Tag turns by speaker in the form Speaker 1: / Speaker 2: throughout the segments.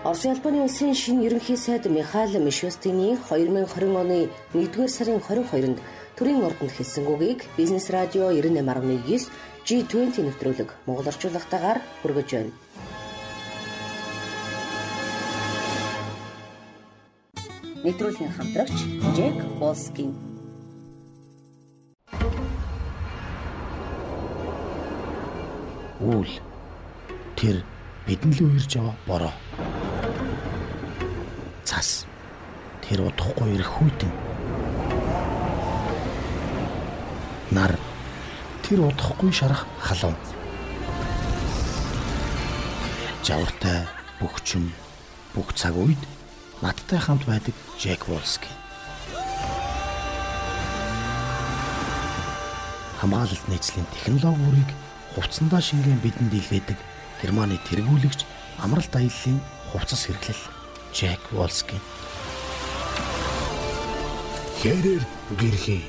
Speaker 1: Оросын албаны улсын шинэ ерөнхий сайд Михаил Мишустины 2020 оны 1-р сарын 22-нд төрийн ордонд хэлсэн үгийг Бизнес радио 98.9 G20 нэвтрүүлэг Монгол орчуулгатаагаар хүргэж байна. Нэвтрүүлгийн хамтрагч Джек Волскин
Speaker 2: Үүл тэр бидэн лөө ирж яваа бороо. Цас тэр удахгүй ирэх хүйтэн. Нар тэр удахгүй шарах халуун. Жавартай бөхчм бүх цаг үед надтай хамт байдаг Джек Волски. Хамгаалалт нийцлийн технологи бүрийг хувцсандаа шингэн бидэнд илгээдэг Германы тэргүүлэгч амралт аяллаа хувцас хэрэглэл Джек Волски.
Speaker 3: Хэрэр гэрхи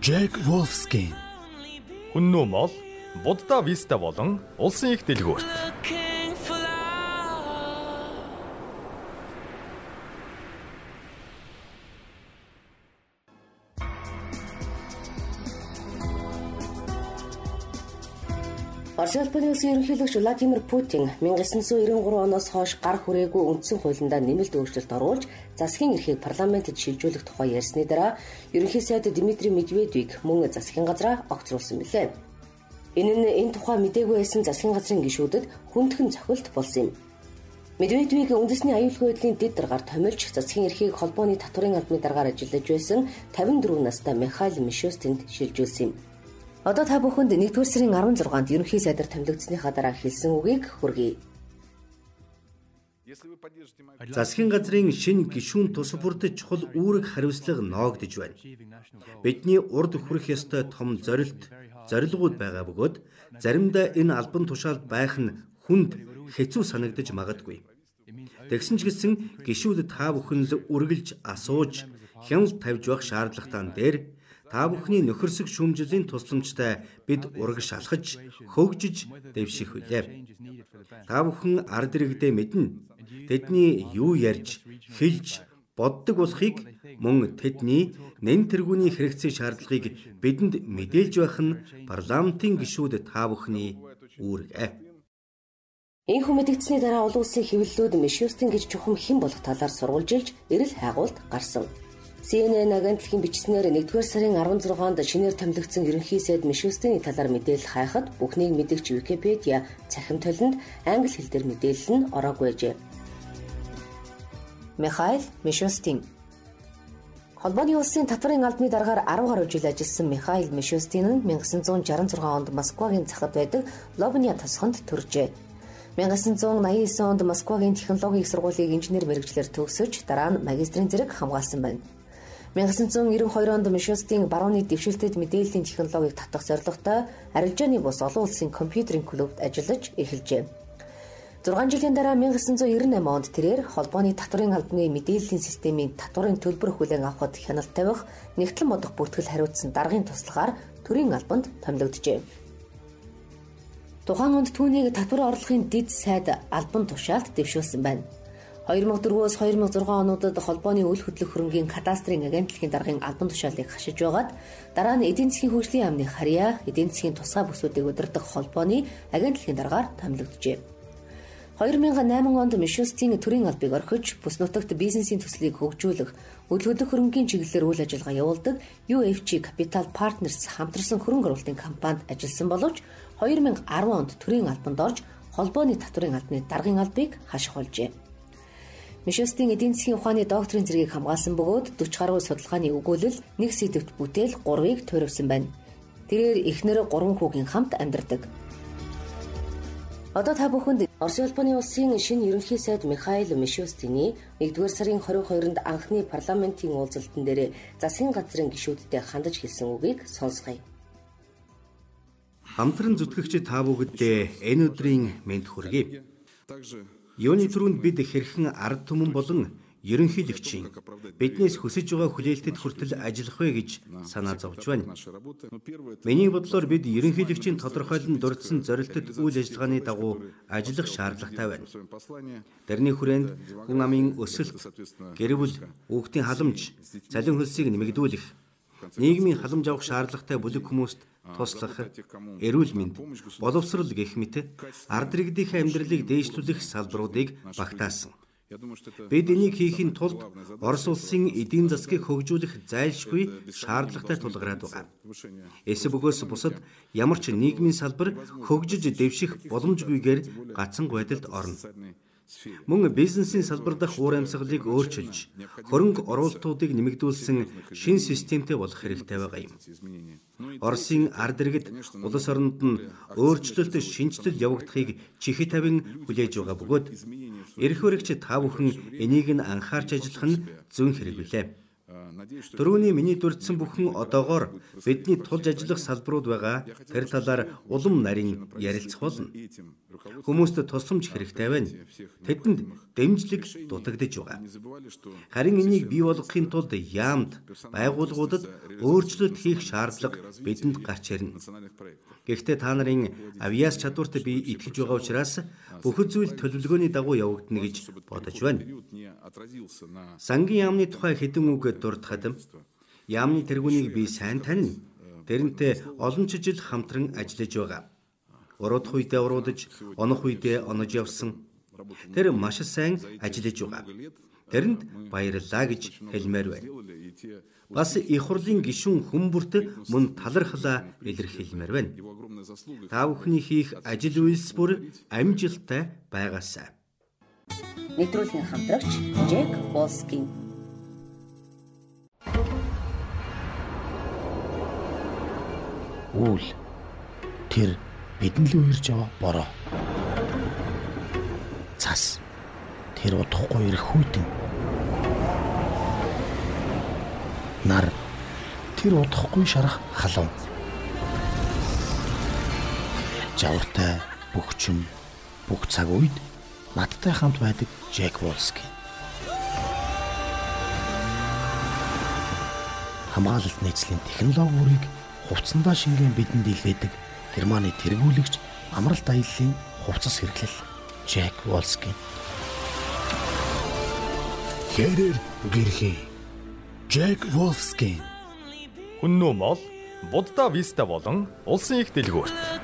Speaker 3: Джек Волски.
Speaker 4: Хүннүү мол Будда Виста болон улсын их дэлгүүрт
Speaker 1: Орос улбаны улсын ерөнхийлөгч Владимир Путин 1993 оноос хойш гар хүрээгүй үндсэн хуулиндаа нэмэлт өөрчлөлт оруулж засгийн эрхийг парламентэд шилжүүлэх тухай ярьсны дараа ерөнхий сайд Дмитрий Медведевийг мөн засгийн газраа огцруулсан билээ. Энэ нь энэ тухай мдээгүй байсан засгийн газрын гишүүдэд хүндхэн цохилт болсон юм. Медведевийг үндэсний аюулгүй байдлын дэд даргаар томилж засгийн эрхийг холбооны татврын албаны дараагаар ажиллаж байсан 54 настай Михаил Мишустинд шилжүүлсэн юм. Одоо та бүхэнд 1-р сарын 16-нд ерөнхий сайдар томилогдсныхаа дараа хэлсэн үгийг хүргэе.
Speaker 2: Засгийн газрын шинэ гишүүн тус бүрдэж чухал үүрэг хариуцлага ноогдож байна. Бидний урд хүрэх ёстой том зорилт, зорилгууд байгаа бөгөөд заримдаа энэ албан тушаалд байх нь хүнд хэцүү санагдаж магадгүй. Тэгсэн ч гэсэн гишүүд та бүхэн л үргэлж асууж, хяналт тавьж байх шаардлагатай дээр Та бүхний нөхөрсөг шүүмжлийн тусламжтай бид ураг шалхаж, хөгжиж дэвших хүлээ. Та бүхэн ард иргэдээ мэднэ. Тэдний юу ярьж, хэлж, боддог болохыг мөн тэдний нэн тэргүүний хэрэгцээ шаардлагыг бидэнд мэдээлж байх нь парламентын гишүүд та бүхний үүрэг.
Speaker 1: Энэхүү мэдэгдсэний дараа олон улсын хэвлэлүүд Мишустин гэж чухам хэн болох талаар сурвалжилж эрэл хайгуулт гарсан. CNN агентлагийн бичснээр 1-р сарын 16-нд шинээр томилогдсон ерөнхий сайд Мишустины талаар мэдээлэл хайхад бүхнийг мэдгч Википедиа цахим толинд англи хэл дээр мэдээлэл нь ороогүй ажээ. Михаил Мишустин Холбооны улсын татврын албаны дараагаар 10 гаруй жил ажилласан Михаил Мишустин нь 1966 онд Москвагийн захад байдаг Лобня тосгонд төржээ. 1989 онд Москвагийн технологийн их сургуулийг инженер мэрэгчлэр төгсөж дараа нь магистрийн зэрэг хамгаалсан байна. 1992 онд Мишустийн барууны дэвшилтэд мэдээллийн технологиг татах зорилготой арилжааны бус олон улсын компьютерийн клубт ажиллаж эхэлжээ. 6 жилийн дараа 1998 онд тэрээр холбооны татврын албаны мэдээллийн системийн татврын төлбөр хүлээн авахд хяналт тавих нэгтлэн бодох бүртгэл хариуцсан даргын туслагаар төрийн албанд томилогджээ. Тухайн онд түүнийг татвар орлогын дэд сайд албан тушаалд дэвшүүлсэн байна. 2004-өөс 2006 онуудад холбооны үйл хөдлөх хөрөнгийн кадастрын агентлагийн даргын албан тушаалыг хашиж байгаад дараа нь эдийн засгийн хөгжлийн яамны харьяа эдийн засгийн тусгай бүсүүдийг удирдах холбооны агентлагийн даргаар томилогджээ. 2008 онд Мишустийн төрийн албыг орхиж бүс нутагт бизнесийн төслийг хөгжүүлэх үйл хөдлөх хөрөнгийн чиглэлээр үйл ажиллагаа явуулдаг UFC Capital Partners хамтарсан хөрөнгө оруулалтын компанид ажилласан боловч 2010 онд төрийн албанд орж холбооны татврын албаны даргын албыг хаших болжээ. Мишустийн эдийн засгийн ухааны докторийн зэргийг хамгаалсан бөгөөд 40 гаруй судалгааны өгүүлэл нэг сэдвт бүтээл 3-ыг тойрвсон байна. Тэрээр эхнэр 3 хүүгийн хамт амьдардаг. Одоо та бүхэнд Орос улбаны улсын шинэ ерөнхий сайд Михаил Мишустины 1-р сарын 22-нд анхны парламентийн уулзалтан дээр засгийн газрын гишүүдтэй хандаж хэлсэн үгийг сонсгоё.
Speaker 2: Хамтран зүтгэгч та бүгдээ энэ өдрийн мэнд хүргэе. Юуны түрүүнд бид хэрхэн ард түмэн болон ерөнхийлөгчийн биднээс хүсэж байгаа хүлээлтэд хүртэл ажиллах вэ гэж санаа зовж байна. Миний бодлоор бид ерөнхийлөгчийн тодорхойлон дурдсан зорилтод үйл ажиллагааны дагуу ажиллах шаардлагатай байна. Тэрний хүрээнд хүн амын өсөлт, гэр бүл, хүүхдийн халамж, цалин хөлсийг нэмэгдүүлэх, нийгмийн халамж авах шаардлагатай бүлэг хүмүүст туслах, эрүүл мэнд, боловсрол гэх мэт ард иргэдийн амьдралыг дээшлүүлэх салбаруудыг багтаасан. Бид энийг хийхин тулд Орос улсын эдийн засгийг хөгжүүлэх зайлшгүй шаардлагатай тулгараад байгаа. Эсэ бөгөөс бусад ямар ч нийгмийн салбар хөгжиж дэвших боломжгүйгээр гацсан байдалд орно. Мөн бизнесийн салбар дахь уур амьсгалыг өөрчилж, хөрөнгө оруулалтуудыг нэмэгдүүлсэн шин системтэй болох хэрэгтэй байгаа юм. Оросын ард иргэд улс оронд нь өөрчлөлт шинжилэл явагдахыг чихэ тавин хүлээж байгаа бөгөөд эрх баригч та бүхэн энийг нь анхаарч ажиллах нь зүүн хэрэг билээ. Төрөүний миний дурдсан бүхэн одоогоор бидний тулж ажиллах салбарууд байгаа. Тэр талаар улам нарийн ярилцах болно. Хүмүүст тусламж хэрэгтэй байна. Тэдэнд дэмжлэг дутагдж байгаа. Харин энийг бий болгохын тулд яамд байгууллагуудад өөрчлөлт хийх шаардлага бидэнд гарч ирнэ. Гэхдээ та нарын авиас чадварт би итгэж байгаа учраас бүхэл зүйл төлөвлөгөөний дагуу явагдана гэж бодож байна. Сангийн яамны тухай хэдэн үг дурдхад яамны тэргүүнийг би сайн танина. Тэрнтэй олон жил хамтран ажиллаж байгаа уруудах үедээ уруудаж, онох үедээ онож явсан. Тэр маш сайн ажиллаж байгаа. Тэрэнд баярлалаа гэж хэлмээр байна. Бас их хурлын гишүүн хүмүүрт мөн талархлаа илэрхийлмээр байна. Та бүхний хийх ажил үйлс бүр амжилттай байгаасай.
Speaker 1: Нэвтрүүлгийн хамтрагч Джек Волскин
Speaker 3: Үйл тэр бидэнд л үерж яваа бороо. Цас. Тэр удахгүй ирэх хүйтэн. Нар. Тэр удахгүй шарах халуун. Жавартай бөхчм бүх цаг үед надтай хамт байдаг Джек Волски. Хамгаалалт нийцлийн технологи бүрийг хувцсандаа шингэн бидэнд илгээдэг Германы тэргүүлэгч амралт аяллаа хувцас хэрэглэл Джек Волски.
Speaker 5: Хэрэр гэрхи Джек Волски.
Speaker 4: Хүннүү мол Будда Виста болон улсын их дэлгүүрт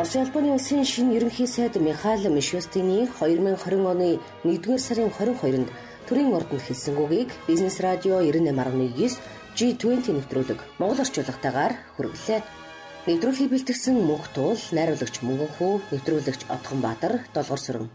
Speaker 1: Оросын албаны улсын шинэ ерөнхий сайд Михаил Мишустины 2020 оны 1-р сарын 22-нд төрийн ордонд хэлсэн үгийг Бизнес радио 98.9 G20 нэвтрүүлэг Монгол орчуулагтайгаар хүргэлээ. Нэвтрүүлгийг бэлтгэсэн мөнх туул найруулагч Мөнгөнхүү, нэвтрүүлэгч Отгон Баатар, Долгор сүрэн